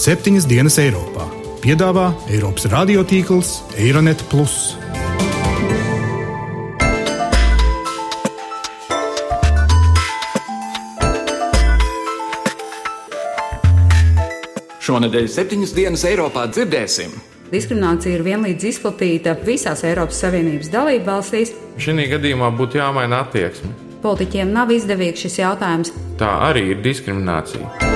septiņas dienas Eiropā. Piedāvā Eiropas radiotīkls Eironet. Šonadēļ septiņas dienas Eiropā dzirdēsim. Diskriminācija ir vienlīdz izplatīta visās Eiropas Savienības dalību valstīs. Šī gadījumā būtu jāmaina attieksme. Politiķiem nav izdevīgs šis jautājums. Tā arī ir diskriminācija.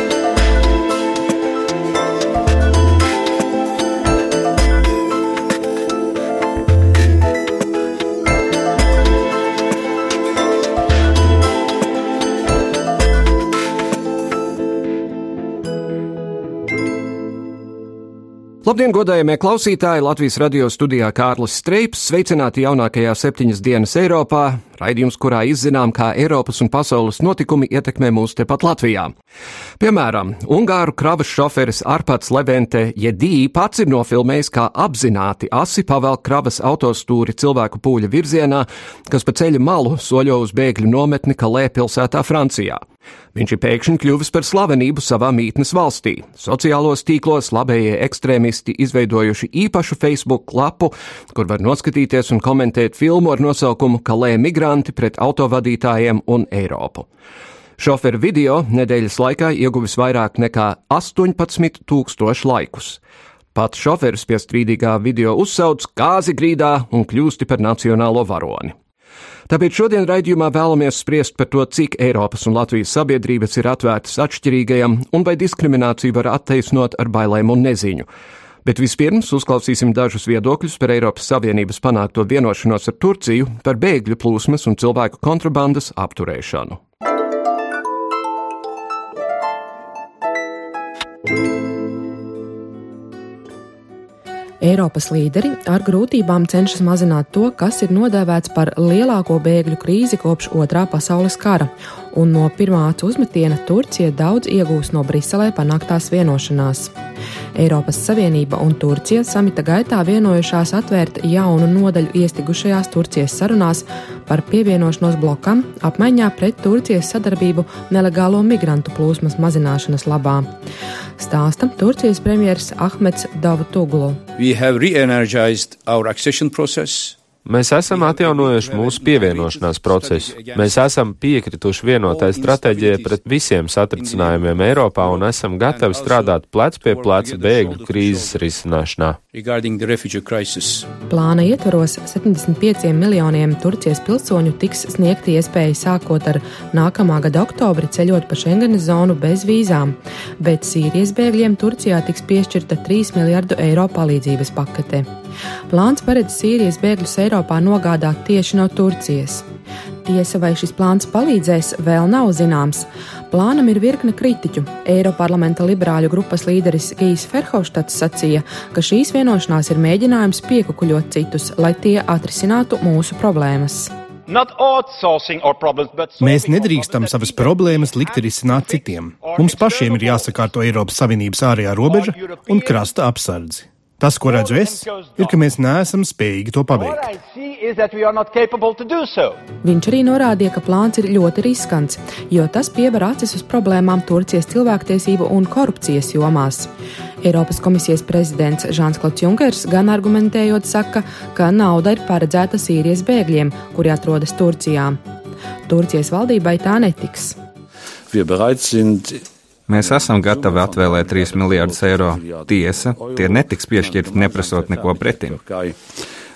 Labdien, godājamie klausītāji! Latvijas radio studijā Kārlis Streips sveicināti jaunākajā septiņas dienas Eiropā, raidījums, kurā izzinām, kā Eiropas un pasaules notikumi ietekmē mūs tepat Latvijā. Piemēram, Ungāru kravas šoferis Arpats Levente Jedī pats ir nofilmējis, kā apzināti asi pavelk kravas autostūri cilvēku pūļa virzienā, kas pa ceļa malu soļo uz bēgļu nometni Kalē pilsētā Francijā. Viņš ir pēkšņi kļuvis par slavenību savā mītnes valstī. Sociālos tīklos labējie ekstrēmisti izveidojuši īpašu Facebook lapu, kur var noskatīties un komentēt filmu ar nosaukumu Kalē migranti pret autovadītājiem un Eiropu. Šoferu video nedēļas laikā ieguvis vairāk nekā 18 tūkstošu laikus. Pats šoferis pie strīdīgā video uzsauc kāzi grīdā un kļūsti par nacionālo varoni. Tāpēc šodien raidījumā vēlamies spriest par to, cik Eiropas un Latvijas sabiedrības ir atvērtas atšķirīgajam un vai diskrimināciju var attaisnot ar bailēm un neziņu. Bet vispirms uzklausīsim dažus viedokļus par Eiropas Savienības panākto vienošanos ar Turciju par bēgļu plūsmas un cilvēku kontrabandas apturēšanu. Eiropas līderi ar grūtībām cenšas mazināt to, kas ir nodēvēts par lielāko bēgļu krīzi kopš otrā pasaules kara, un no pirmā acu uzmetiena Turcija daudz iegūs no Briselē panāktās vienošanās. Eiropas Savienība un Turcija samita gaitā vienojušās atvērt jaunu nodaļu iestigušajās Turcijas sarunās par pievienošanos blokam apmaiņā pret Turcijas sadarbību nelegālo migrantu plūsmas mazināšanas labā. Stāsta Turcijas premjeras Ahmeds Davutoglu. Mēs esam atjaunojuši mūsu pievienošanās procesu. Mēs esam piekrituši vienotai stratēģijai pret visiem satricinājumiem Eiropā un esam gatavi strādāt plec pie pleca bēgļu krīzes risināšanā. Plāna ietvaros 75 miljoniem Turcijas pilsoņu tiks sniegta iespēja sākot ar nākamā gada oktobri ceļot pa Schengenes zonu bez vīzām, bet Sīrijas bēgļiem Turcijā tiks piešķirta 3 miljardu eiro palīdzības pakete. Plāns paredz Sīrijas bēgļus Eiropā nogādāt tieši no Turcijas. Tiesa, vai šis plāns palīdzēs, vēl nav zināms. Plānam ir virkne kritiķu. Eiroparlamenta liberāļu grupas līderis Gijs Ferhofštats sacīja, ka šīs vienošanās ir mēģinājums piekukuļot citus, lai tie atrisinātu mūsu problēmas. Mēs nedrīkstam savas problēmas likt risināt citiem. Mums pašiem ir jāsakārto Eiropas Savienības ārējā robeža un krasta apsardzi. Tas, ko redzu es, ir, ka mēs neesam spējīgi to paveikt. Viņš arī norādīja, ka plāns ir ļoti riskants, jo tas piever acis uz problēmām Turcijas cilvēktiesību un korupcijas jomās. Eiropas komisijas prezidents Žāns Klauds Junkers gan argumentējot saka, ka nauda ir paredzēta Sīrijas bēgļiem, kuri atrodas Turcijā. Turcijas valdībai tā netiks. Wir bereit sind Mēs esam gatavi atvēlēt 3 miljārdus eiro. Tiesa, tie netiks piešķirti neprasot neko pretim.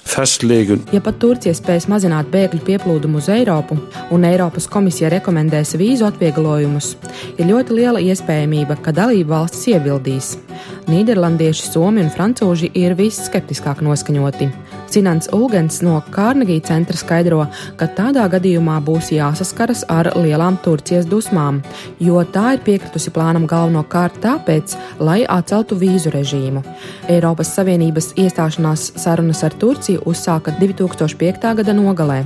Ja pat Turcija spēs mazināt bēgļu pieplūdumu uz Eiropu un Eiropas komisija rekomendēs vīzu atvieglojumus, ir ļoti liela iespējamība, ka dalību valstis iebildīs. Nīderlandieši, somi un francūži ir visskeptiskāk noskaņoti. Cinants Ulgens no Kārnegija centra skaidro, ka tādā gadījumā būs jāsaskaras ar lielām Turcijas dusmām, jo tā ir piekritusi plānam galvenokārt tāpēc, lai atceltu vīzu režīmu. Eiropas Savienības iestāšanās sarunas ar Turciju uzsāka 2005. gada nogalē,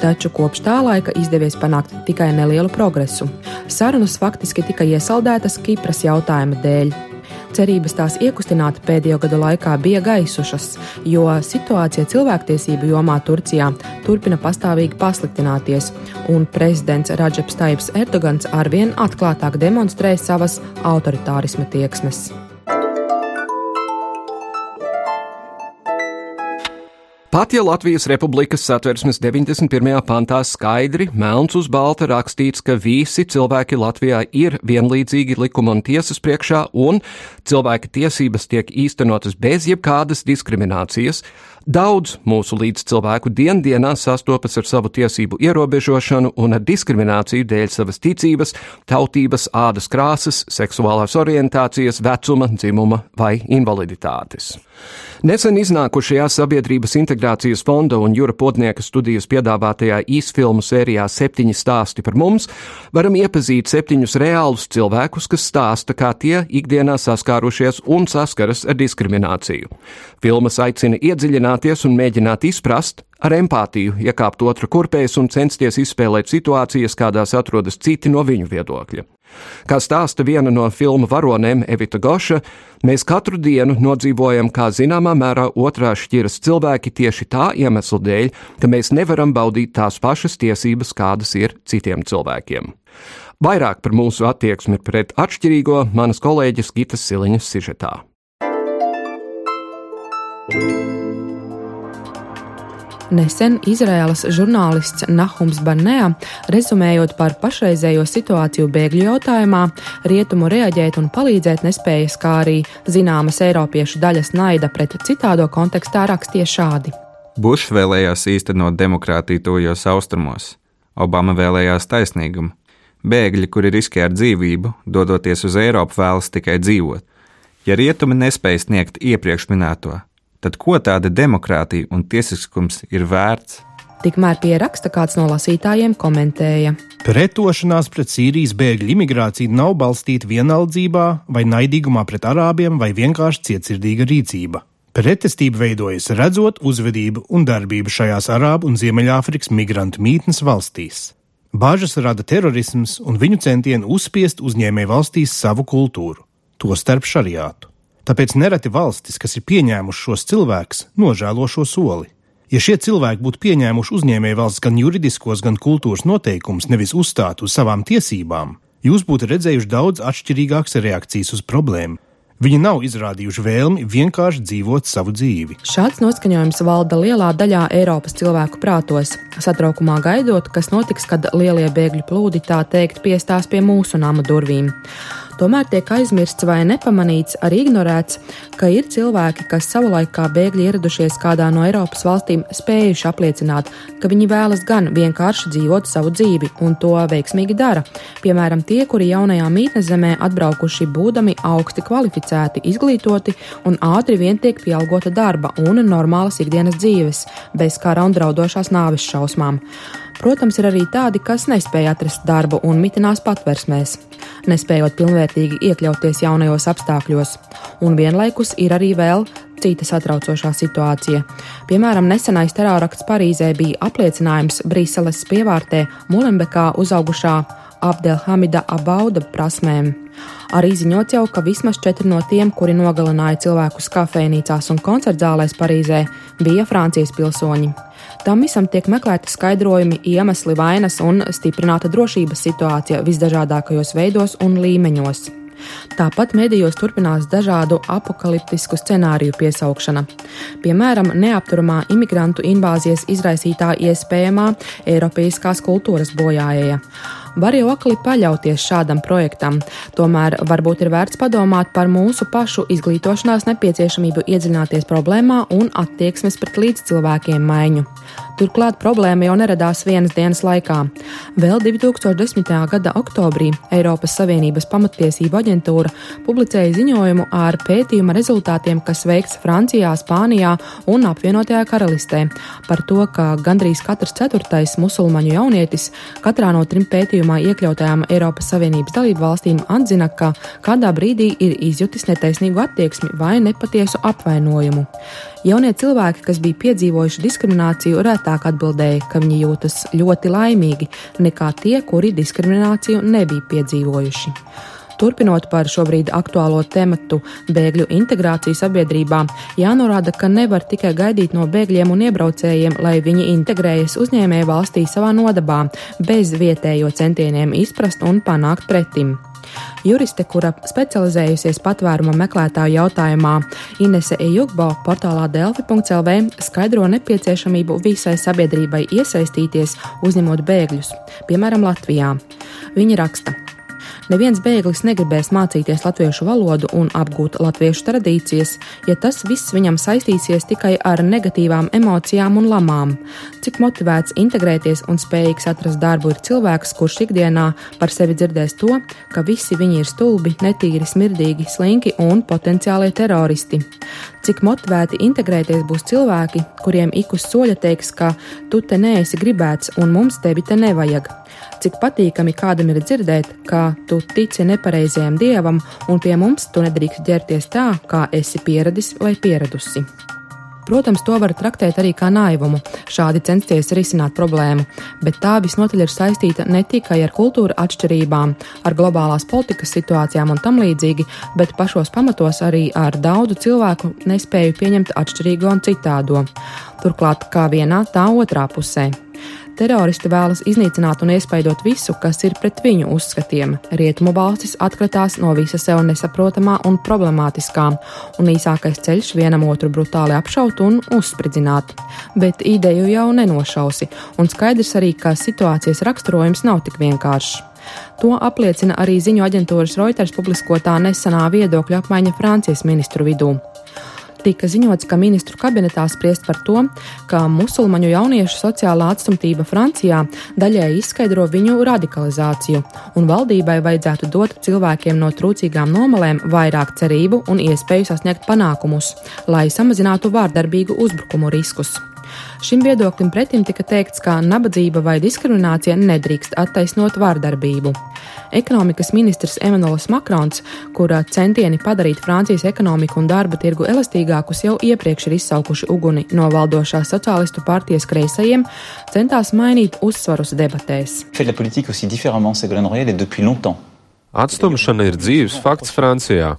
taču kopš tā laika izdevies panākt tikai nelielu progresu. Sarunas faktiski tika iesaldētas Kipras jautājuma dēļ. Cerības tās iekustināt pēdējo gadu laikā bija gaisušas, jo situācija cilvēktiesību jomā Turcijā turpina pastāvīgi pasliktināties, un prezidents Radžeps Taips Erdogans arvien atklātāk demonstrē savas autoritārisma tieksmes. Pat ja Latvijas Republikas satversmes 91. pantā skaidri, melns uz balta rakstīts, ka visi cilvēki Latvijā ir vienlīdzīgi likuma un tiesas priekšā, un cilvēka tiesības tiek īstenotas bez jebkādas diskriminācijas, Daudz mūsu līdzcilvēku diendienā sastopas ar savu tiesību ierobežošanu un ar diskrimināciju dēļ savas ticības, tautības, ādas krāsas, seksuālās orientācijas, vecuma, dzimuma vai invaliditātes. Nesen iznākušajā Sabiedrības integrācijas fonda un Jūra Podnieka studijas piedāvātajā īsfilmu sērijā Septiņi stāsti par mums varam iepazīt septiņus reālus cilvēkus, kas stāsta, kā tie ikdienā saskārušies un saskaras ar diskrimināciju. Filmas aicina iedziļināties un mēģināt izprast, ar empātiju iekāpt otra kurpēs un censties izspēlēt situācijas, kādās atrodas citi no viņu viedokļa. Kā stāsta viena no filmu varonēm Evita Goša, mēs katru dienu nodzīvojam, kā zināmā mērā otrā šķiras cilvēki tieši tā iemesla dēļ, ka mēs nevaram baudīt tās pašas tiesības, kādas ir citiem cilvēkiem. Vairāk par mūsu attieksmi pret atšķirīgo manas kolēģis Gitas Siliņas sižetā. thank you Nesen Izraēlas žurnālists Nahums Barnea, rezumējot par pašreizējo situāciju bēgļu jautājumā, rietumu reaģēt un palīdzēt nespējas, kā arī zināmas eiropiešu daļas naida pret citādo kontekstā rakstīja šādi. Bušs vēlējās īstenot demokrātiju tojos austrumos, Obama vēlējās taisnīgumu. Bēgļi, kuri riskē ar dzīvību, dodoties uz Eiropu, vēlas tikai dzīvot. Ja rietumi nespēj sniegt iepriekš minēto, tad ko tāda demokrātija un tiesiskums ir vērts? Tikmēr pie raksta kāds no lasītājiem komentēja: Pretošanās pret Sīrijas bēgļu imigrāciju nav balstīta vienaldzībā vai naidīgumā pret arābiem vai vienkārši cietsirdīga rīcība. Pretestība veidojas redzot uzvedību un darbību šajās Arābu un Ziemeļāfrikas migrantu mītnes valstīs. Bāžas rada terorisms un viņu centieni uzspiest uzņēmēju valstīs savu kultūru, tostarp šariātu. Tāpēc nereti valstis, kas ir pieņēmušas šos cilvēkus, nožēlo šo soli. Ja šie cilvēki būtu pieņēmuši uzņēmēju valsts gan juridiskos, gan kultūras noteikumus, nevis uzstātu uz savām tiesībām, jūs būtu redzējuši daudz atšķirīgākas reakcijas uz problēmu. Viņi nav izrādījuši vēlmi vienkārši dzīvot savu dzīvi. Šāds noskaņojums valda lielā daļā Eiropas cilvēku prātos, satraukumā gaidot, kas notiks, kad lielie bēgļu plūdi tā teikt piestās pie mūsu nama durvīm. Tomēr tiek aizmirsts vai nepamanīts, arī ignorēts, ka ir cilvēki, kas savulaik kā bēgļi ieradušies kādā no Eiropas valstīm, spējuši apliecināt, ka viņi vēlas gan vienkārši dzīvot savu dzīvi, un to veiksmīgi dara. Piemēram, tie, kuri jaunajā mītnes zemē atbraukuši būdami augsti kvalificēti, izglītoti un ātri vien tiek pieaugota darba un normālas ikdienas dzīves, bez kara un draudošās nāves šausmām. Protams, ir arī tādi, kas nespēja atrast darbu un mitinās patversmēs, nespējot pilnvērtīgi iekļauties jaunajos apstākļos. Un vienlaikus ir arī vēl cita satraucošā situācija. Piemēram, nesenais terorakts Parīzē bija apliecinājums Brīseles pievārtē Mulembekā uzaugušā Abdelhamida Abauda prasmēm. Arī ziņots jau, ka vismaz četri no tiem, kuri nogalināja cilvēkus kafejnīcās un koncertzālēs Parīzē, bija Francijas pilsoņi. Tam visam tiek meklēti skaidrojumi, iemesli, vainas un stiprināta drošības situācija visdažādākajos veidos un līmeņos. Tāpat medijos turpinās dažādu apakaliptisku scenāriju piesaukšana. Piemēram, neapturamā imigrantu invāzijas izraisītā iespējamā Eiropijas kultūras bojājēja. Var jau akli paļauties šādam projektam, tomēr varbūt ir vērts padomāt par mūsu pašu izglītošanās nepieciešamību iedziļināties problēmā un attieksmes pret līdzcilvēkiem maiņu. Turklāt problēma jau neradās vienas dienas laikā. Vēl 2010. gada oktobrī Eiropas Savienības pamatiesība aģentūra publicēja ziņojumu ar pētījuma rezultātiem, kas veikts Francijā, Spānijā un apvienotajā karalistē, par to, ka gandrīz katrs ceturtais musulmaņu jaunietis katrā no trim pētījumā iekļautajām Eiropas Savienības dalību valstīm atzina, ka kādā brīdī ir izjutis netaisnīgu attieksmi vai nepatiesu apvainojumu. Jaunie cilvēki, kas bija piedzīvojuši diskrimināciju, retāk atbildēja, ka viņi jūtas ļoti laimīgi nekā tie, kuri diskrimināciju nebija piedzīvojuši. Turpinot par šobrīd aktuālo tematu bēgļu integrāciju sabiedrībā, jānorāda, ka nevar tikai gaidīt no bēgļiem un iebraucējiem, lai viņi integrējas uzņēmēju valstī savā nodabā, bez vietējo centieniem izprast un panākt pretim. Juriste, kura specializējusies patvēruma meklētāju jautājumā, Inese Ejugbo portālā delfi.lv skaidro nepieciešamību visai sabiedrībai iesaistīties, uzņemot bēgļus, piemēram, Latvijā. Viņa raksta. Neviens bēglis negribēs mācīties latviešu valodu un apgūt latviešu tradīcijas, ja tas viss viņam saistīsies tikai ar negatīvām emocijām un lamām. Cik motivēts integrēties un spējīgs atrast darbu ir cilvēks, kurš ikdienā par sevi dzirdēs to, ka visi viņi ir stulbi, netīri, smirdīgi, slinki un potenciālie teroristi. Cik motivēti integrēties būs cilvēki, kuriem ik uz soļa teiks, ka tu te neesi gribēts un mums tevi te nevajag cik patīkami kādam ir dzirdēt, ka tu tici nepareizajam dievam, un pie mums tu nedrīkst ģērties tā, kā esi pieradis vai pieradusi. Protams, to var traktēt arī kā naivumu, šādi censties risināt problēmu, bet tā visnotaļ ir saistīta ne tikai ar kultūra atšķirībām, ar globālās politikas situācijām un tam līdzīgi, bet pašos pamatos arī ar daudzu cilvēku nespēju pieņemt atšķirīgo un citādo. Turklāt kā vienā, tā otrā pusē. Teroristi vēlas iznīcināt un iespaidot visu, kas ir pret viņu uzskatiem. Rietumu valstis atkritās no visa sev nesaprotamā un problemātiskā, un īsākais ceļš vienam otru brutāli apšaut un uzspridzināt. Bet ideju jau nenošausi, un skaidrs arī, ka situācijas raksturojums nav tik vienkāršs. To apliecina arī ziņu aģentūras Reuters publiskotā nesenā viedokļa apmaiņa Francijas ministru vidū tika ziņots, ka ministru kabinetā spriest par to, ka musulmaņu jauniešu sociālā atstumtība Francijā daļēji izskaidro viņu radikalizāciju, un valdībai vajadzētu dot cilvēkiem no trūcīgām nomalēm vairāk cerību un iespēju sasniegt panākumus, lai samazinātu vārdarbīgu uzbrukumu riskus. Šim viedoklim pretim tika teikts, ka nabadzība vai diskriminācija nedrīkst attaisnot vārdarbību. Ekonomikas ministrs Emanuels Makrons, kura centieni padarīt Francijas ekonomiku un darba tirgu elastīgākus jau iepriekš ir izsaukuši uguni no valdošās sociālistu partijas kreisajiem, centās mainīt uzsvarus debatēs. Atstumšana ir dzīves fakts Francijā.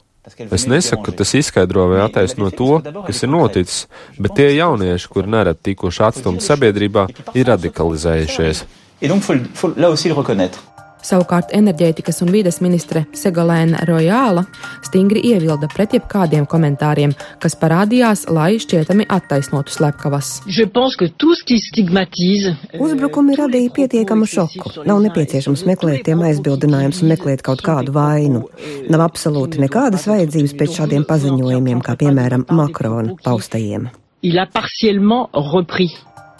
Es nesaku, ka tas izskaidro vai attaisno to, kas ir noticis, bet tie jaunieši, kuri nerad tikuši atstumti sabiedrībā, ir radikalizējušies. Savukārt enerģētikas un vides ministre Segolēna Rojāla stingri iebilda pret jebkādiem komentāriem, kas parādījās, lai šķietami attaisnotu slepkavas. Uzbrukumi radīja pietiekamu šoku. Nav nepieciešams meklēt tiem aizbildinājumus un meklēt kaut kādu vainu. Nav absolūti nekādas vajadzības pēc šādiem paziņojumiem, kā piemēram Makrona paustajiem. Il a partiellement repris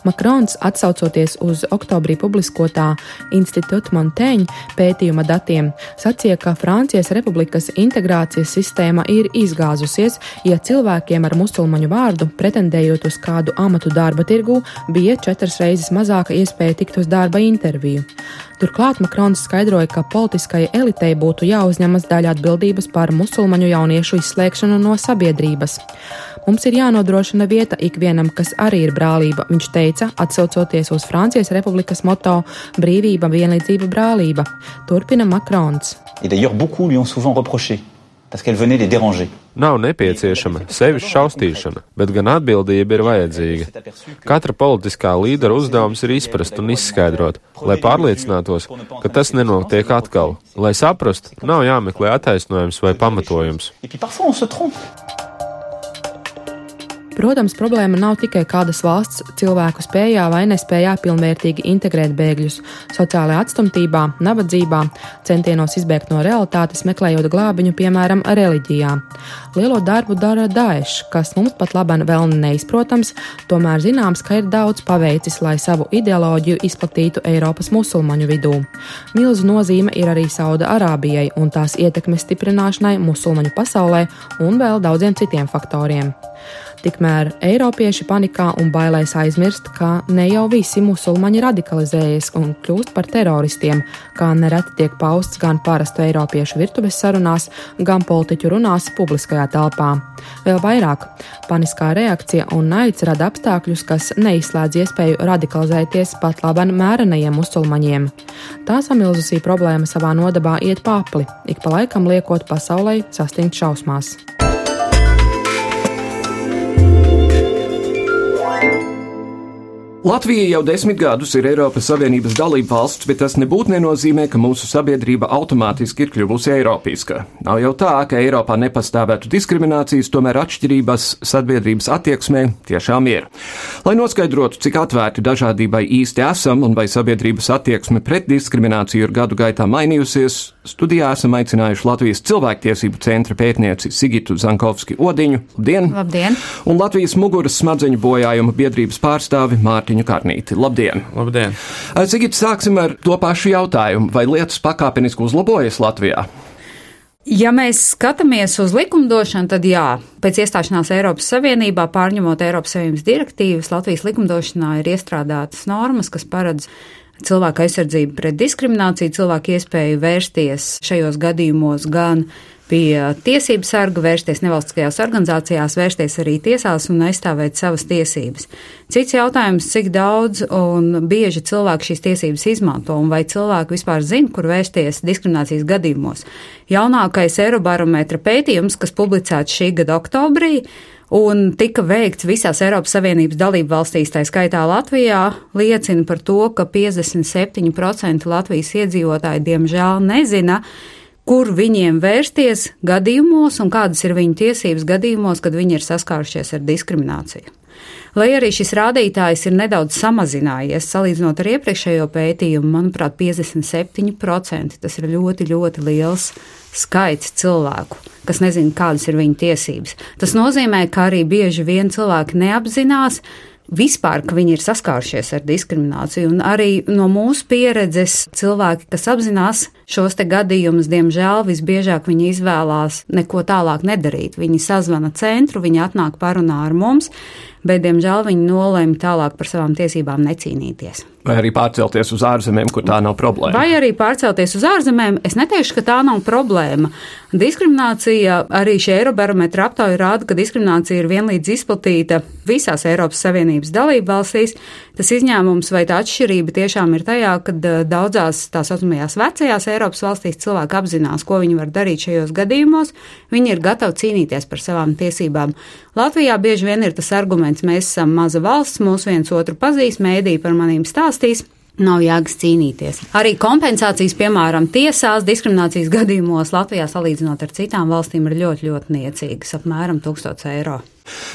Makrons, atsaucoties uz oktobrī publiskotā Institūta Montaigne pētījuma datiem, sacīja, ka Francijas republikas integrācijas sistēma ir izgāzusies, ja cilvēkiem ar musulmaņu vārdu, pretendējot uz kādu amatu darba tirgū, bija četras reizes mazāka iespēja tikt uz darba interviju. Turklāt Makrons skaidroja, ka politiskai elitei būtu jāuzņemas daļa atbildības par musulmaņu jauniešu izslēgšanu no sabiedrības. Mums ir jānodrošina vieta ikvienam, kas arī ir brālība, viņš teica, atsaucoties uz Francijas republikas moto Brīvība, vienlīdzība, brālība. Turpina Makrons. Nav nepieciešama sevis šaustīšana, bet gan atbildība ir vajadzīga. Katra politiskā līdera uzdevums ir izprast un izskaidrot, lai pārliecinātos, ka tas nenotiek atkal. Lai saprastu, nav jāmeklē attaisnojums vai pamatojums. Protams, problēma nav tikai kādas valsts cilvēku spējā vai nespējā pilnvērtīgi integrēt bēgļus, sociālajā atstumtībā, nabadzībā, centienos izbēgt no realitātes, meklējot glābiņu, piemēram, reliģijā. Lielo darbu dara Daesh, kas mums pat labāk vēl neizprotams, tomēr zināms, ka ir daudz paveicis, lai savu ideoloģiju izplatītu Eiropas musulmaņu vidū. Milzu nozīme ir arī Sauda Arābijai un tās ietekmes stiprināšanai musulmaņu pasaulē un vēl daudziem citiem faktoriem. Tikmēr Eiropieši panikā un bailēs aizmirst, ka ne jau visi musulmaņi radikalizējas un kļūst par teroristiem, kā nereti tiek pausts gan parastu Eiropiešu virtuves sarunās, gan politiķu runās publiskajā telpā. Vēl vairāk, paniskā reakcija un naids rada apstākļus, kas neizslēdz iespēju radikalizēties pat labam mērenajiem musulmaņiem. Tā samilzusī problēma savā nodabā iet pārpli, ik pa laikam liekot pasaulē sastingt šausmās. Latvija jau desmit gadus ir Eiropas Savienības dalība valsts, bet tas nebūtu nenozīmē, ka mūsu sabiedrība automātiski ir kļuvusi eiropeiska. Nav jau tā, ka Eiropā nepastāvētu diskriminācijas, tomēr atšķirības sabiedrības attieksmē tiešām ir. Lai noskaidrotu, cik atvērti dažādībai īsti esam un vai sabiedrības attieksme pret diskrimināciju ir gadu gaitā mainījusies, studijā esam aicinājuši Latvijas cilvēktiesību centra pētnieci Sigitu Zankovski Odiņu. Labdien! Labdien! Un Latvijas muguras smadzeņu bojājuma biedrības pārstāvi Mārtiņu. Mārtiņu Kārnīti. Labdien! Labdien! Cik sāksim ar to pašu jautājumu, vai lietas pakāpeniski uzlabojas Latvijā? Ja mēs skatāmies uz likumdošanu, tad jā, pēc iestāšanās Eiropas Savienībā, pārņemot Eiropas Savienības direktīvas, Latvijas likumdošanā ir iestrādātas normas, kas paredz cilvēku aizsardzību pret diskrimināciju, cilvēku iespēju vērsties šajos gadījumos gan pie tiesību sarga, vērsties nevalstiskajās organizācijās, vērsties arī tiesās un aizstāvēt savas tiesības. Cits jautājums, cik daudz un bieži cilvēki šīs tiesības izmanto un vai cilvēki vispār zina, kur vērsties diskriminācijas gadījumos. Jaunākais Eirobarometra pētījums, kas publicēts šī gada oktobrī, un tika veikts visās Eiropas Savienības dalību valstīs, tā skaitā Latvijā, liecina par to, ka 57% Latvijas iedzīvotāji diemžēl nezina, kur viņiem vērsties gadījumos un kādas ir viņu tiesības gadījumos, kad viņi ir saskārušies ar diskrimināciju. Lai arī šis rādītājs ir nedaudz samazinājies, salīdzinot ar iepriekšējo pētījumu, manuprāt, 57%. Tas ir ļoti, ļoti liels skaits cilvēku, kas nezina, kādas ir viņu tiesības. Tas nozīmē, ka arī bieži vien cilvēki neapzinās, vispār, ka viņi ir saskārušies ar diskrimināciju. Un arī no mūsu pieredzes cilvēki, kas apzinās šos te gadījumus, diemžēl visbiežāk viņi izvēlās neko tālāk nedarīt. Viņi sazvana centru, viņi atnāk parunā ar mums, bet, diemžēl, viņi nolēma tālāk par savām tiesībām necīnīties. Vai arī pārcelties uz ārzemēm, kur tā nav problēma. Vai arī pārcelties uz ārzemēm, es neteikšu, ka tā nav problēma. Diskriminācija arī šī Eirobarometra aptauja rāda, ka diskriminācija ir vienlīdz izplatīta visās Eiropas Savienības dalību valstīs. Tas izņēmums vai tā atšķirība tiešām ir tajā, ka daudzās tā saucamajās vecajās Eiropas valstīs cilvēki apzinās, ko viņi var darīt šajos gadījumos. Viņi ir gatavi cīnīties par savām tiesībām. Latvijā bieži vien ir tas arguments, mēs esam maza valsts, mūs viens otru pazīst, mēdī par manīm stāst valstīs. Nav jēgas cīnīties. Arī kompensācijas, piemēram, tiesās diskriminācijas gadījumos Latvijā salīdzinot ar citām valstīm ir ļoti, ļoti niecīgas - apmēram 1000 eiro.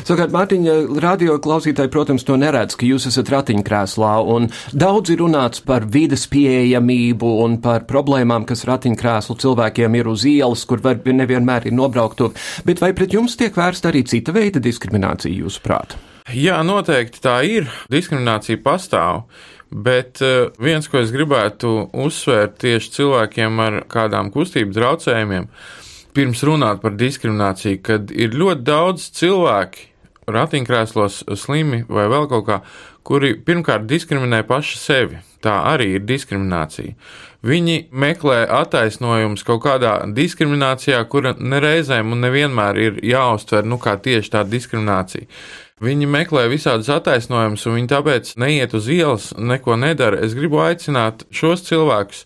Savukārt, Mārtiņa, radio klausītāji, protams, to neredz, ka jūs esat ratiņkrēslā, un daudz ir runāts par vides pieejamību un par problēmām, kas ratiņkrēslu cilvēkiem ir uz ielas, kur var nevienmēr ir nobrauktu, bet vai pret jums tiek vērsta arī cita veida diskriminācija, jūsuprāt? Jā, noteikti tā ir. Diskriminācija pastāv. Bet uh, viens, ko es gribētu uzsvērt tieši cilvēkiem ar kādām kustību traucējumiem, pirms runāt par diskrimināciju, kad ir ļoti daudz cilvēki, ratiņkrēslos slimi vai vēl kaut kā, kuri pirmkārt diskriminē paši sevi. Tā arī ir diskriminācija. Viņi meklē attaisnojumus kaut kādā diskriminācijā, kura nereizēm un nevienmēr ir jāuztver nu, kā tieši tā diskriminācija. Viņi meklē visādus attaisnojumus, un viņi tāpēc neiet uz ielas, neko nedara. Es gribu aicināt šos cilvēkus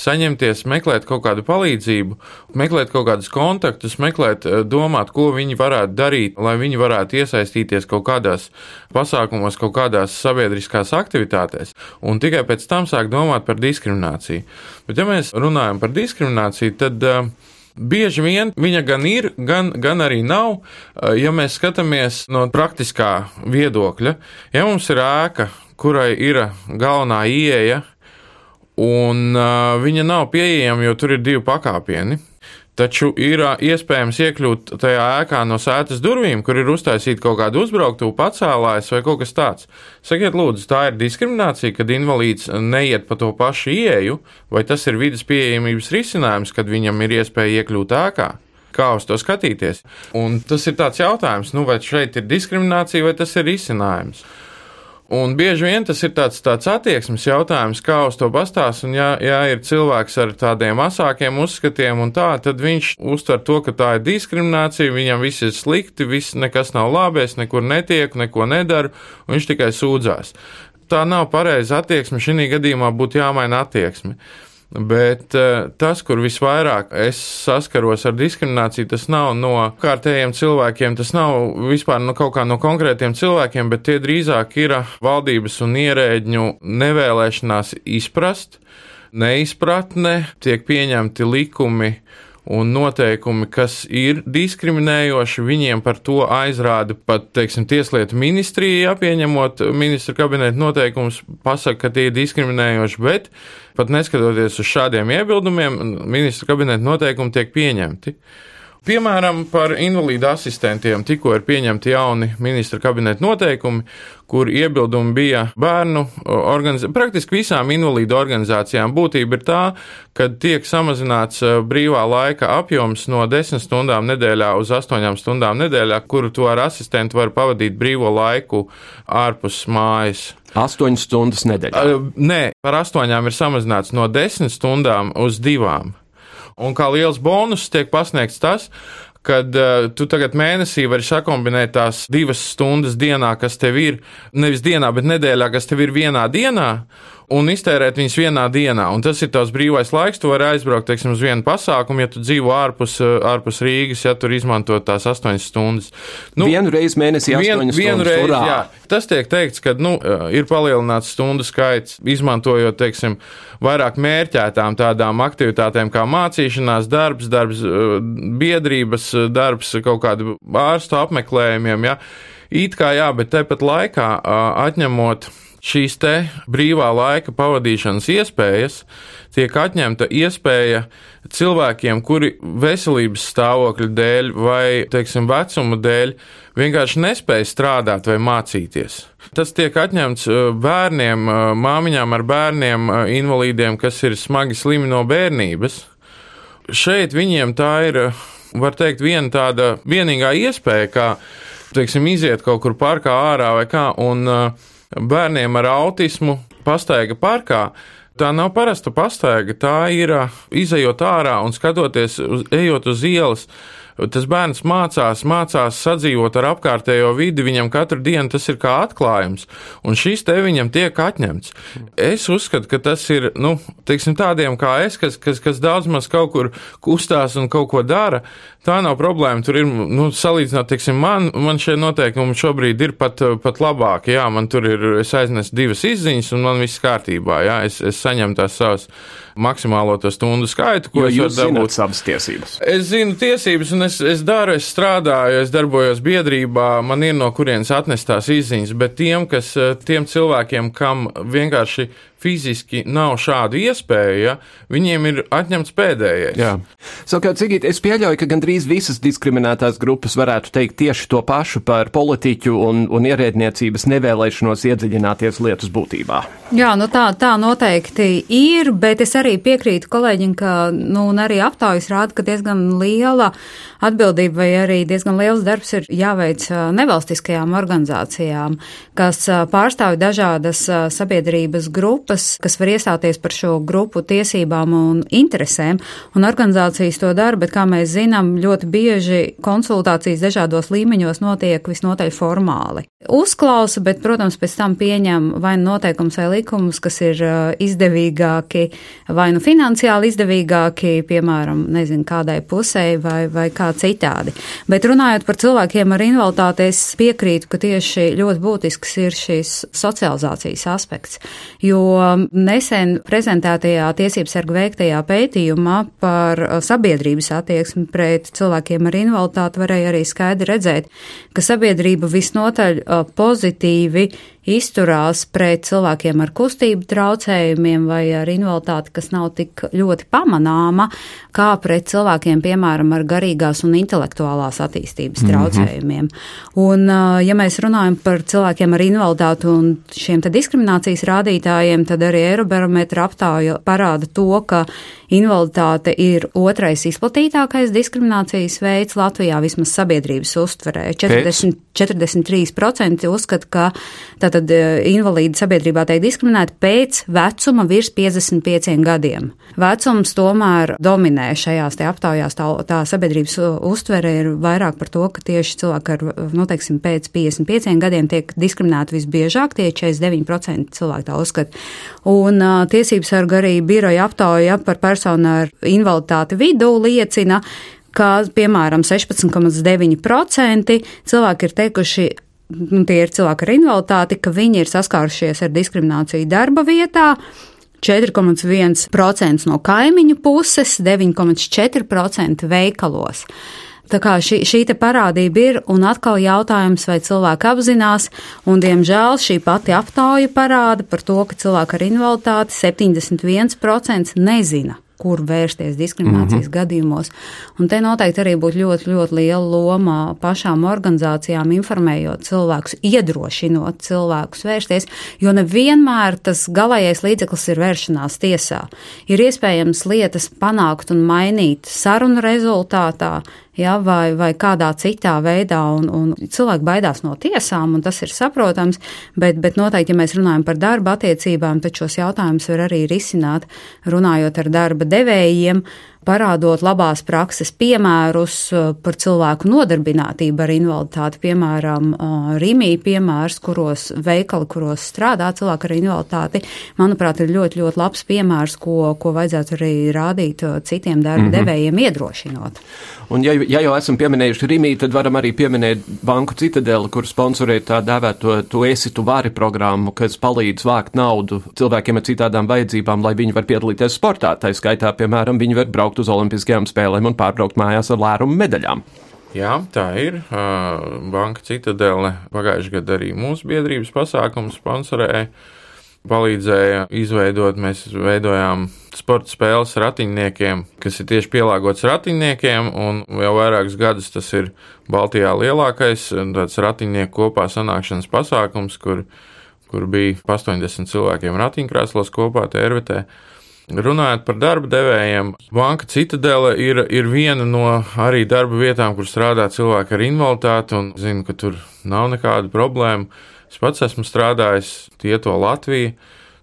saņemties, meklēt kaut kādu palīdzību, meklēt kaut kādus kontaktus, meklēt, eh, domāt, ko viņi varētu darīt, lai viņi varētu iesaistīties kaut kādās pasākumos, kaut kādās sabiedriskās aktivitātēs, un tikai pēc tam sāk domāt par diskrimināciju. Bet, ja mēs runājam par diskrimināciju, tad uh, Bieži vien viņa gan ir, gan, gan arī nav. Eh, ja mēs skatāmies no praktiskā viedokļa, ja mums ir ēka, kurai ir galvenā ieeja, un uh, viņa nav pieejama, jo tur ir divi pakāpieni, Taču ir iespējams iekļūt tajā ēkā no sētas durvīm, kur ir uztaisīta kaut kāda uzbrauktuve, pacēlājas vai kaut kas tāds. Sakiet, lūdzu, tā ir diskriminācija, kad invalīds neiet pa to pašu ieeju, vai tas ir vidas pieejamības risinājums, kad viņam ir iespēja iekļūt ēkā? Kā uz to skatīties? Un tas ir tāds jautājums, nu, vai šeit ir diskriminācija vai tas ir risinājums. Un bieži vien tas ir tāds, tāds attieksmes jautājums, kā uz to pastāst. Un, ja, ja ir cilvēks ar tādiem asākiem uzskatiem, tā, tad viņš uztver to, ka tā ir diskriminācija, viņam viss ir slikti, viss nekas nav labi, es nekur netieku, neko nedaru, un viņš tikai sūdzās. Tā nav pareiza attieksme, šī gadījumā būtu jāmaina attieksme. Bet uh, tas, kur visvairāk es saskaros ar diskrimināciju, tas nav no kārtējiem cilvēkiem, tas nav vispār no kaut kā no konkrētiem cilvēkiem, bet tie drīzāk ir valdības un ierēģņu nevēlēšanās izprast, neizpratne, tiek pieņemti likumi un noteikumi, kas ir diskriminējoši, viņiem par to aizrāda pat, teiksim, Tieslietu ministrija, ja pieņemot ministra kabineta noteikumus, pasaka, ka tie ir diskriminējoši, bet pat neskatoties uz šādiem iebildumiem, ministra kabineta noteikumi tiek pieņemti. Piemēram, par invalīdu asistentiem tikko ir pieņemti jauni ministra kabineta noteikumi, kur iebildumi bija bērnu organizācijām, praktiski visām invalīdu organizācijām. Būtība ir tā, ka tiek samazināts brīvā laika apjoms no 10 stundām nedēļā uz 8 stundām nedēļā, kuru to ar asistentu var pavadīt brīvo laiku ārpus mājas. 8 stundas nedēļā? Nē, par 8 ir samazināts no 10 stundām uz 2. Un kā liels bonus tiek pasniegts tas, kad uh, tu tagad mēnesī vari sakombinēt tās divas stundas dienā, kas tev ir, nevis dienā, bet nedēļā, kas tev ir vienā dienā, un iztērēt viņus vienā dienā. Un tas ir tavs brīvais laiks. Tu vari aizbraukt teiksim, uz vienu pasākumu, ja tu dzīvo ārpus, eh, ārpus Rīgas, ja tur izmanto tās astoņas stundas. Nu, vienu reizi mēnesī, vien, vienu reizi. Urā. Jā, tas tiek teikts, ka nu, eh, ir palielināts stundu skaits, izmantojot teiksim, vairāk mērķētām tādām aktivitātēm kā mācīšanās, darbs, darbs, biedrības darbs, kaut kādu ārstu apmeklējumiem. Ja. It kā jā, bet tepat laikā atņemot šīs te brīvā laika pavadīšanas iespējas tiek atņemta iespēja cilvēkiem, kuri veselības stāvokļa dēļ vai, teiksim, vecuma dēļ vienkārši nespēja strādāt vai mācīties. Tas tiek atņemts uh, bērniem, māmiņām ar bērniem, invalīdiem, kas ir smagi slimi no bērnības. Šeit viņiem tā ir, var teikt, viena tāda vienīgā iespēja, kā, teiksim, iziet kaut kur parkā ārā vai kā, un uh, bērniem ar autismu pastaiga parkā. Tā nav parasta pastaiga, tā ir izējot ārā un skatoties, uz, ejot uz ielas tas bērns mācās, mācās sadzīvot ar apkārtējo vidi, viņam katru dienu tas ir kā atklājums, un šis te viņam tiek atņemts. Es uzskatu, ka tas ir, nu, teiksim, tādiem kā es, kas, kas, kas daudz maz kaut kur kustās un kaut ko dara, tā nav problēma. Tur ir, nu, salīdzinot, teiksim, man, man šie noteikumi šobrīd ir pat, pat labāki, jā, man tur ir, es aiznesu divas izziņas, un man viss kārtībā, jā, es, es saņemu tās savas maksimālo to stundu skaitu, ko jo es varu dabūt. Savas tiesības. Es zinu tiesības, un es, es daru, es strādāju, es darbojos biedrībā, man ir no kurienes atnestās izziņas, bet tiem, kas, tiem cilvēkiem, kam vienkārši fiziski nav šāda iespēja, viņiem ir atņemts pēdējais. Jā. Savukārt, Cigīt, es pieļauju, ka gandrīz visas diskriminētās grupas varētu teikt tieši to pašu par politiķu un, un ierēdniecības nevēlēšanos iedziļināties lietas būtībā. Jā, nu tā, tā noteikti ir, bet es arī piekrītu kolēģim, ka, nu, un arī aptaujas rāda, ka diezgan liela atbildība vai arī diezgan liels darbs ir jāveic nevalstiskajām organizācijām, kas pārstāv dažādas sabiedrības grupas kas var iestāties par šo grupu tiesībām un interesēm, un organizācijas to dara, bet, kā mēs zinām, ļoti bieži konsultācijas dažādos līmeņos notiek visnotaļ formāli. Uzklausa, bet, protams, pēc tam pieņem vai nu noteikums vai likumus, kas ir izdevīgāki, vai nu finansiāli izdevīgāki, piemēram, nezinu, kādai pusē vai, vai kā citādi. Bet runājot par cilvēkiem ar invaliditāti, es piekrītu, ka tieši ļoti būtisks ir šīs socializācijas aspekts, jo nesen prezentētajā tiesības sargu veiktajā pētījumā par uh, sabiedrības attieksmi pret cilvēkiem ar invaliditāti varēja arī skaidri redzēt, ka sabiedrība visnotaļ uh, pozitīvi izturās pret cilvēkiem ar kustību traucējumiem vai ar invaliditāti, kas nav tik ļoti pamanāma, kā pret cilvēkiem, piemēram, ar garīgās un intelektuālās attīstības mm -hmm. traucējumiem. Un, ja mēs runājam par cilvēkiem ar invaliditāti un šiem diskriminācijas rādītājiem, tad arī Eirobarometra aptauja parāda to, ka invaliditāte ir otrais izplatītākais diskriminācijas veids Latvijā vismaz sabiedrības uztverē. 40, 43% uzskata, ka tātad e, invalīdi sabiedrībā tiek diskriminēti pēc vecuma virs 55 gadiem. Vecums tomēr dominē šajās aptaujās, tā, tā sabiedrības uztvere ir vairāk par to, ka tieši cilvēki ar, nu, teiksim, pēc 55 gadiem tiek diskriminēti visbiežāk, tie 49% cilvēki tā uzskata. Un uh, tiesības sarga arī biroja aptauja par personu ar invaliditāti vidū liecina, ka, piemēram, 16,9% cilvēki ir teikuši, nu, tie ir cilvēki ar invaliditāti, ka viņi ir saskārušies ar diskrimināciju darba vietā. 4,1% no kaimiņu puses, 9,4% veikalos. Tā kā šī, šī parādība ir, un atkal jautājums, vai cilvēki apzinās, un diemžēl šī pati aptauja parāda par to, ka cilvēki ar invaliditāti 71% nezina kur vērsties diskriminācijas mm -hmm. gadījumos. Un te noteikti arī būtu ļoti, ļoti liela loma pašām organizācijām informējot cilvēkus, iedrošinot cilvēkus vērsties, jo nevienmēr tas galējais līdzeklis ir vēršanās tiesā. Ir iespējams lietas panākt un mainīt sarunu rezultātā, ja, vai, vai kādā citā veidā. Un, un cilvēki baidās no tiesām, un tas ir saprotams, bet, bet noteikti, ja mēs runājam par darba attiecībām, tad šos jautājumus var arī risināt, runājot ar darba devējiem parādot labās prakses piemērus uh, par cilvēku nodarbinātību ar invaliditāti, piemēram, uh, Rīmī piemērs, kuros veikali, kuros strādā cilvēki ar invaliditāti, manuprāt, ir ļoti, ļoti labs piemērs, ko, ko vajadzētu arī rādīt uh, citiem darba mm -hmm. devējiem, iedrošinot. Un, ja, ja jau esam pieminējuši Rīmī, tad varam arī pieminēt Banku Citadeli, kur sponsorē tā dēvēto Tu esi tu vari programmu, kas palīdz vākt naudu cilvēkiem ar citādām vajadzībām, lai viņi var piedalīties sportā. Tā skaitā, piemēram, viņi var braukt braukt uz Olimpiskajām spēlēm un pārbraukt mājās ar lērumu medaļām. Jā, tā ir. Banka Citadele pagājušajā gadā arī mūsu biedrības pasākumu sponsorēja. Palīdzēja izveidot, mēs veidojām sporta spēles ratiņniekiem, kas ir tieši pielāgots ratiņniekiem, jau vairākus gadus tas ir Baltijā lielākais ratiņnieku kopā sanākšanas pasākums, kur, kur bija 80 cilvēkiem ratiņkrēslos kopā TRVT. Runājot par darba devējiem, Banka Citadele ir, ir viena no arī darba vietām, kur strādā cilvēki ar invaliditāti, un zinu, ka tur nav nekāda problēma. Es pats esmu strādājis Tieto Latviju.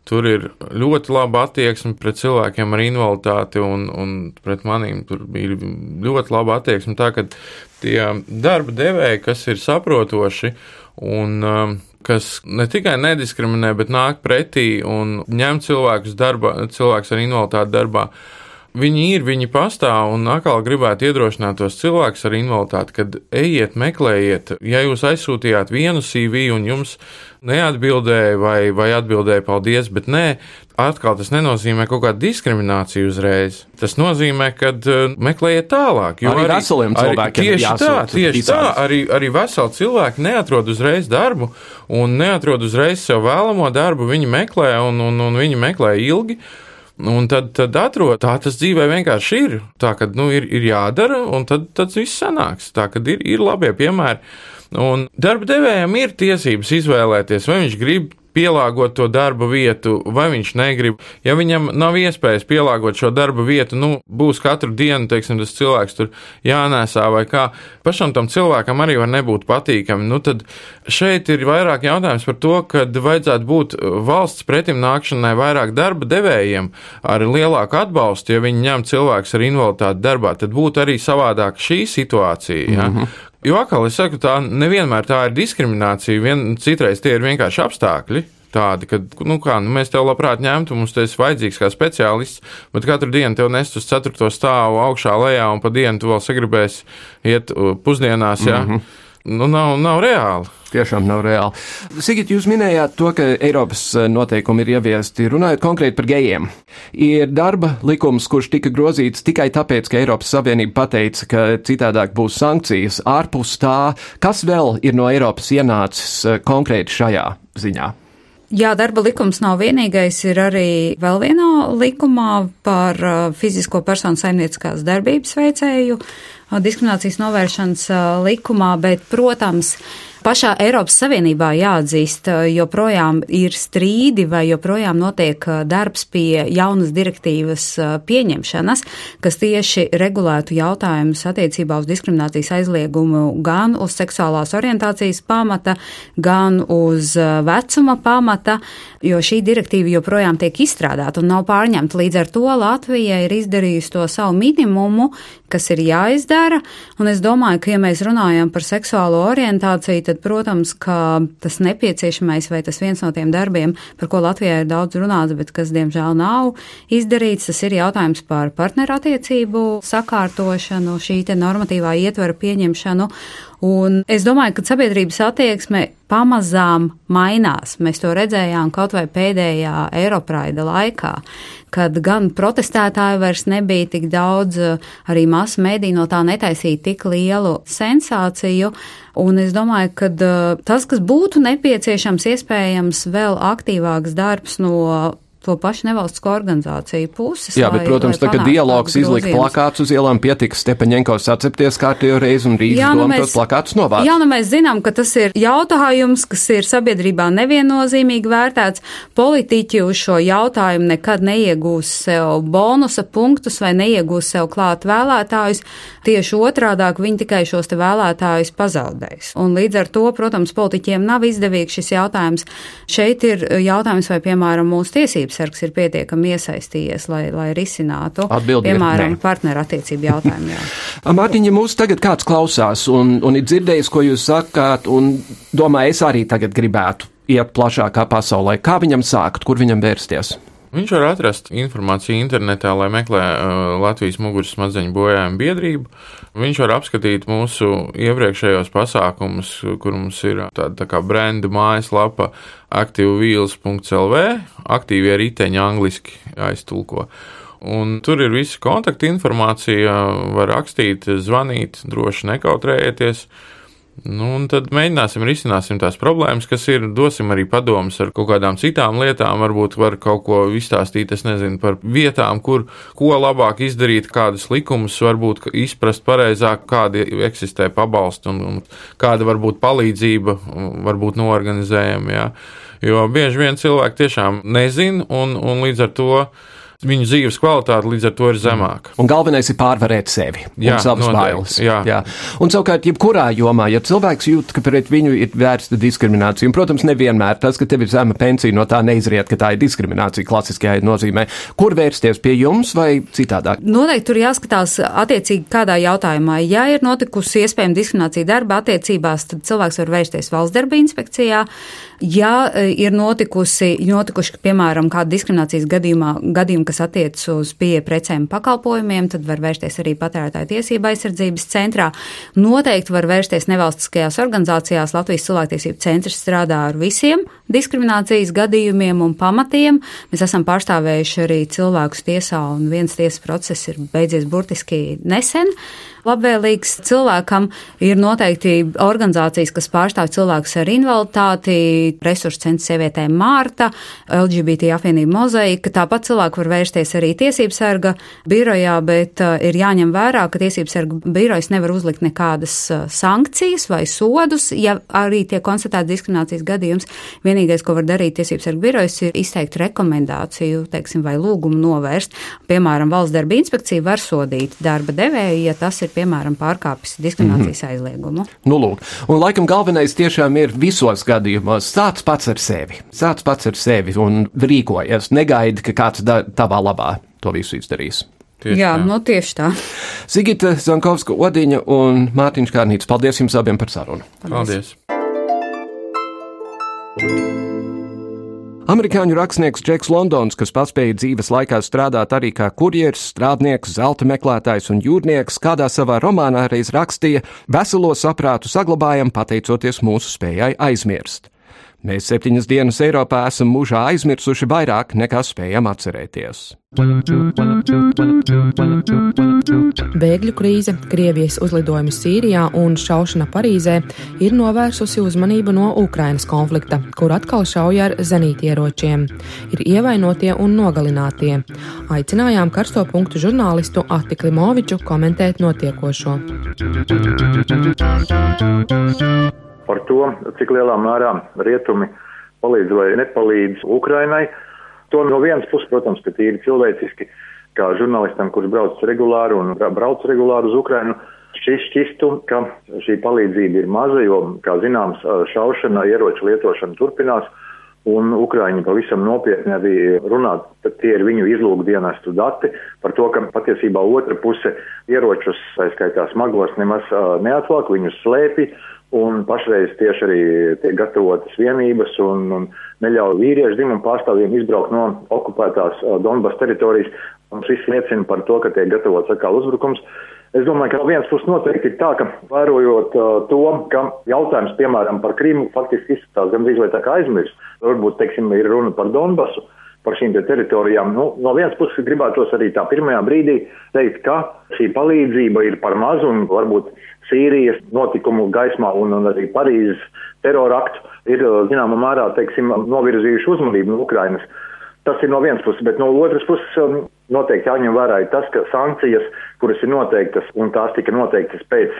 Tur ir ļoti laba attieksme pret cilvēkiem ar invaliditāti, un, un pret maniem tur bija ļoti laba attieksme. Tā kā tie darba devēji, kas ir saprotoši un um, kas ne tikai nediskriminē, bet nāk pretī un ņem cilvēkus darba, cilvēks ar invaliditāti darbā. Viņi ir, viņi pastāv, un atkal gribētu iedrošināt tos cilvēkus ar invaliditāti, kad ejiet, meklējiet, ja jūs aizsūtījāt vienu CV un jums neatbildēja vai, vai atbildēja paldies, bet nē, atkal tas nenozīmē kaut kādu diskrimināciju uzreiz. Tas nozīmē, ka uh, meklējiet tālāk. Jo arī, arī veseliem cilvēkiem tieši tā, tieši tā, arī, arī veseli cilvēki neatrod uzreiz darbu un neatrod uzreiz sev vēlamo darbu. Viņi meklē un, un, un viņi meklē ilgi. Un tad, tad atrod, tā tas dzīvē vienkārši ir. Tā kā nu, ir, ir jādara, un tad, tad viss sanāks. Tā kā ir, ir labie piemēri. Un darba devējiem ir tiesības izvēlēties, vai viņš grib pielāgot to darba vietu, vai viņš negrib. Ja viņam nav iespējas pielāgot šo darba vietu, nu, būs katru dienu, teiksim, tas cilvēks tur jānēsā vai kā. Pašam tam cilvēkam arī var nebūt patīkami. Nu, tad šeit ir vairāk jautājums par to, ka vajadzētu būt valsts pretim nākšanai vairāk darba devējiem ar lielāku atbalstu, ja viņi ņem cilvēks ar invaliditāti darbā, tad būtu arī savādāk šī situācija. Ja? Mm -hmm. Jo atkal es saku, tā nevienmēr tā ir diskriminācija, vien, citreiz tie ir vienkārši apstākļi. Tādi, ka, nu kā, nu mēs tev labprāt ņemtu, mums tas ir vajadzīgs kā speciālists, bet katru dienu tev nest uz ceturto stāvu augšā lejā un pa dienu tu vēl sagribēsi iet pusdienās, jā. Mm -hmm nu, nav, nav reāli. Tiešām nav reāli. Sigit, jūs minējāt to, ka Eiropas eh, noteikumi ir ieviesti runājot konkrēti par gejiem. Ir darba likums, kurš tika grozīts tikai tāpēc, ka Eiropas Savienība pateica, ka citādāk būs sankcijas. Ārpus tā, kas vēl ir no Eiropas ienācis eh, konkrēti šajā ziņā? Jā, darba likums nav vienīgais, ir arī vēl vienā likumā par eh, fizisko personu saimnieciskās darbības veicēju diskriminācijas novēršanas likumā, bet, protams, pašā Eiropas Savienībā jāatzīst, joprojām ir strīdi vai joprojām notiek darbs pie jaunas direktīvas pieņemšanas, kas tieši regulētu jautājumus attiecībā uz diskriminācijas aizliegumu gan uz seksuālās orientācijas pamata, gan uz vecuma pamata, jo šī direktīva joprojām tiek izstrādāta un nav pārņemta. Līdz ar to Latvija ir izdarījusi to savu minimumu, kas ir jāizdara, un es domāju, ka, ja mēs runājam par seksuālo orientāciju, tad, protams, ka tas nepieciešamais vai tas viens no tiem darbiem, par ko Latvijā ir daudz runāts, bet kas, diemžēl, nav izdarīts, tas ir jautājums par partnerattiecību sakārtošanu, šī te normatīvā ietvara pieņemšanu. Un es domāju, ka sabiedrības attieksme pamazām mainās. Mēs to redzējām kaut vai pēdējā Eiropraida laikā, kad gan protestētāju vairs nebija tik daudz, arī masu mēdī no tā netaisīja tik lielu sensāciju. Un es domāju, ka tas, kas būtu nepieciešams, iespējams, vēl aktīvāks darbs no to pašu nevalstisko organizāciju puses. Jā, bet, lai, protams, lai tagad dialogs izlika plakāts uz ielām, pietika Stepaņenko sacepties kārtējo reizi un jā, nu tos plakātus novāc. Jā, nu mēs zinām, ka tas ir jautājums, kas ir sabiedrībā neviennozīmīgi vērtēts. Politiķi uz šo jautājumu nekad neiegūs sev bonusa punktus vai neiegūs sev klāt vēlētājus. Tieši otrādāk viņi tikai šos te vēlētājus pazaudēs. Un līdz ar to, protams, politiķiem nav izdevīgs šis jautājums. Šeit ir jautājums, vai, piemēram, mūsu tiesības tiesības sargs ir pietiekami iesaistījies, lai, lai risinātu, Atbildi piemēram, partnerattiecību jautājumu. Mārtiņ, ja mūs tagad kāds klausās un, un ir dzirdējis, ko jūs sakāt, un domā, es arī tagad gribētu iet plašākā pasaulē, kā viņam sākt, kur viņam vērsties? Viņš var atrast informāciju internetā, lai meklē uh, Latvijas muguras smadzeņu bojājumu biedrību. Viņš var apskatīt mūsu iepriekšējos pasākumus, kur mums ir tāda tā kā brenda mājaslapa aktīvvīls.lv, aktīvie riteņi angliski aiztulko. Un tur ir visa kontakta informācija, var rakstīt, zvanīt, droši nekautrējieties. Nu, un tad mēģināsim risināsim tās problēmas, kas ir. Dosim arī padomus ar kaut kādām citām lietām. Varbūt var kaut ko izstāstīt, es nezinu, par vietām, kur ko labāk izdarīt, kādus likumus, varbūt izprast pareizāk, kādi eksistē pabalsti un, un kāda varbūt palīdzība, varbūt noorganizējama. Jo bieži vien cilvēki tiešām nezina, un, un līdz ar to viņu dzīves kvalitāte līdz ar to ir zemāka. Un galvenais ir pārvarēt sevi jā, un savas bailes. Jā. jā. Un savukārt, jebkurā jomā, ja cilvēks jūt, ka pret viņu ir vērsta diskriminācija, un, protams, nevienmēr tas, ka tev ir zema pensija, no tā neizriet, ka tā ir diskriminācija klasiskajā nozīmē. Kur vērsties pie jums vai citādāk? Noteikti tur jāskatās attiecīgi kādā jautājumā. Ja ir notikusi iespējama diskriminācija darba attiecībās, tad cilvēks var vērsties valsts darba inspekcijā. Ja e, ir notikusi, notikuši, piemēram, kāda diskriminācijas gadījumā, gadījuma, kas attiecas uz pieeja precēm pakalpojumiem, tad var vērsties arī patērētāju tiesība aizsardzības centrā. Noteikti var vērsties nevalstiskajās organizācijās. Latvijas cilvēktiesību centrs strādā ar visiem diskriminācijas gadījumiem un pamatiem. Mēs esam pārstāvējuši arī cilvēkus tiesā, un viens tiesas process ir beidzies burtiski nesen. Labvēlīgs cilvēkam ir noteikti organizācijas, kas pārstāv cilvēkus ar invaliditāti, resursu centrs sievietēm Mārta, LGBT apvienība Mozaika. Tāpat cilvēki var vērsties arī tiesības sarga birojā, bet uh, ir jāņem vērā, ka tiesības sarga birojas nevar uzlikt nekādas uh, sankcijas vai sodus, ja arī tiek konstatēts diskriminācijas gadījums. Vienīgais, ko var darīt tiesības sarga birojas, ir izteikt rekomendāciju, teiksim, vai lūgumu novērst. Piemēram, valsts darba inspekcija var sodīt darba devēju, ja tas ir, piemēram, pārkāpis diskriminācijas mm -hmm. aizliegumu. Nu, lūk. Un laikam galvenais tiešām ir visos gadījumos sāc pats ar sevi. Sāc pats ar sevi un rīkojies. Negaidi, ka kāds da, tavā labā to visu izdarīs. Tieši Jā, tā. nu tieši tā. Sigita Zankovska, Odiņa un Mārtiņš Kārnīts, paldies jums abiem par sarunu. Paldies! paldies. Amerikāņu rakstnieks Džeks Londons, kas paspēja dzīves laikā strādāt arī kā kurjeris, strādnieks, zelta meklētājs un jūrnieks, kādā savā romānā reiz rakstīja: Veselo saprātu saglabājam pateicoties mūsu spējai aizmirst. Mēs septiņas dienas Eiropā esam mūžā aizmirsuši vairāk nekā spējam atcerēties. Bēgļu krīze, Krievijas uzlidojumi Sīrijā un šaušana Parīzē ir novērsusi uzmanību no Ukrainas konflikta, kur atkal šauja ar zenītieročiem. Ir ievainotie un nogalinātie. Aicinājām karsto punktu žurnālistu Ati Klimoviču komentēt notiekošo par to, cik lielā mērā rietumi palīdz vai nepalīdz Ukrainai. To no vienas puses, protams, ka tīri cilvēciski, kā žurnālistam, kurš brauc regulāri un brauc regulāri uz Ukrainu, šis šķistu, ka šī palīdzība ir maza, jo, kā zināms, šaušana, ieroču lietošana turpinās. Un Ukrāņi pavisam nopietni arī runā, tad tie ir viņu izlūkdienestu dati par to, ka patiesībā otra puse ieročus, tā skaitā smagos, nemaz neatklāk, viņus slēpj, Un pašreiz tieši arī tiek gatavotas vienības un, un neļauj vīriešu dzimumu pārstāvjiem izbraukt no okupētās Donbass teritorijas. Un šis liecina par to, ka tiek gatavots atkal uzbrukums. Es domāju, ka no vienas puses noteikti ir tā, ka vērojot uh, to, ka jautājums, piemēram, par Krīmu faktiski izskatās gandrīz vai tā kā aizmirst. Varbūt, teiksim, ir runa par Donbasu par šīm te teritorijām. Nu, no vienas puses gribētos arī tā pirmajā brīdī teikt, ka šī palīdzība ir par mazu un varbūt Sīrijas notikumu gaismā un, un arī Parīzes terora aktu ir zināmā mērā, teiksim, novirzījuši uzmanību no Ukrainas. Tas ir no vienas puses, bet no otras puses um, noteikti jāņem vērā tas, ka sankcijas, kuras ir noteiktas un tās tika noteiktas pēc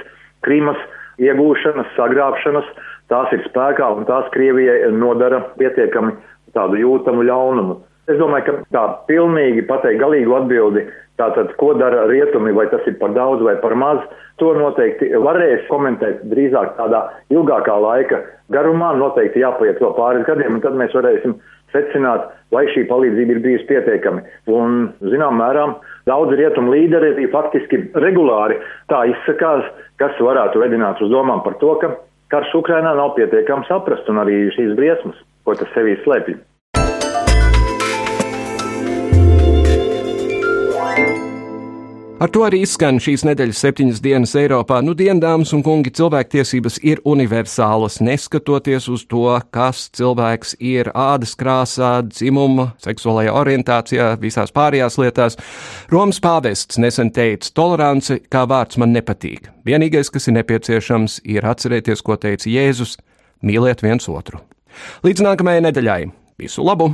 Krīmas iegūšanas, sagrābšanas, tās ir spēkā un tās Krievijai nodara pietiekami tādu jūtamu ļaunumu. Es domāju, ka tā pilnīgi pateikt galīgu atbildi, tātad, ko dara rietumi, vai tas ir par daudz vai par maz, to noteikti varēs komentēt drīzāk tādā ilgākā laika garumā, noteikti jāpaiet vēl pāris gadiem, un tad mēs varēsim secināt, vai šī palīdzība ir bijusi pietiekami. Un, zinām, mērā daudz rietumu līderi arī faktiski regulāri tā izsakās, kas varētu vedināt uz domām par to, ka karš Ukrainā nav pietiekami saprast un arī šīs briesmas, ko tas sevī slēpj. Ar to arī izskan šīs nedēļas septiņas dienas Eiropā. Nu, diendāmas un kungi, cilvēktiesības ir universālas, neskatoties uz to, kas cilvēks ir ādas krāsā, dzimuma, seksuālajā orientācijā, visās pārējās lietās. Romas pāvests nesen teica, tolerance kā vārds man nepatīk. Vienīgais, kas ir nepieciešams, ir atcerēties, ko teica Jēzus - mīliet viens otru. Līdz nākamajai nedēļai! Visu labu!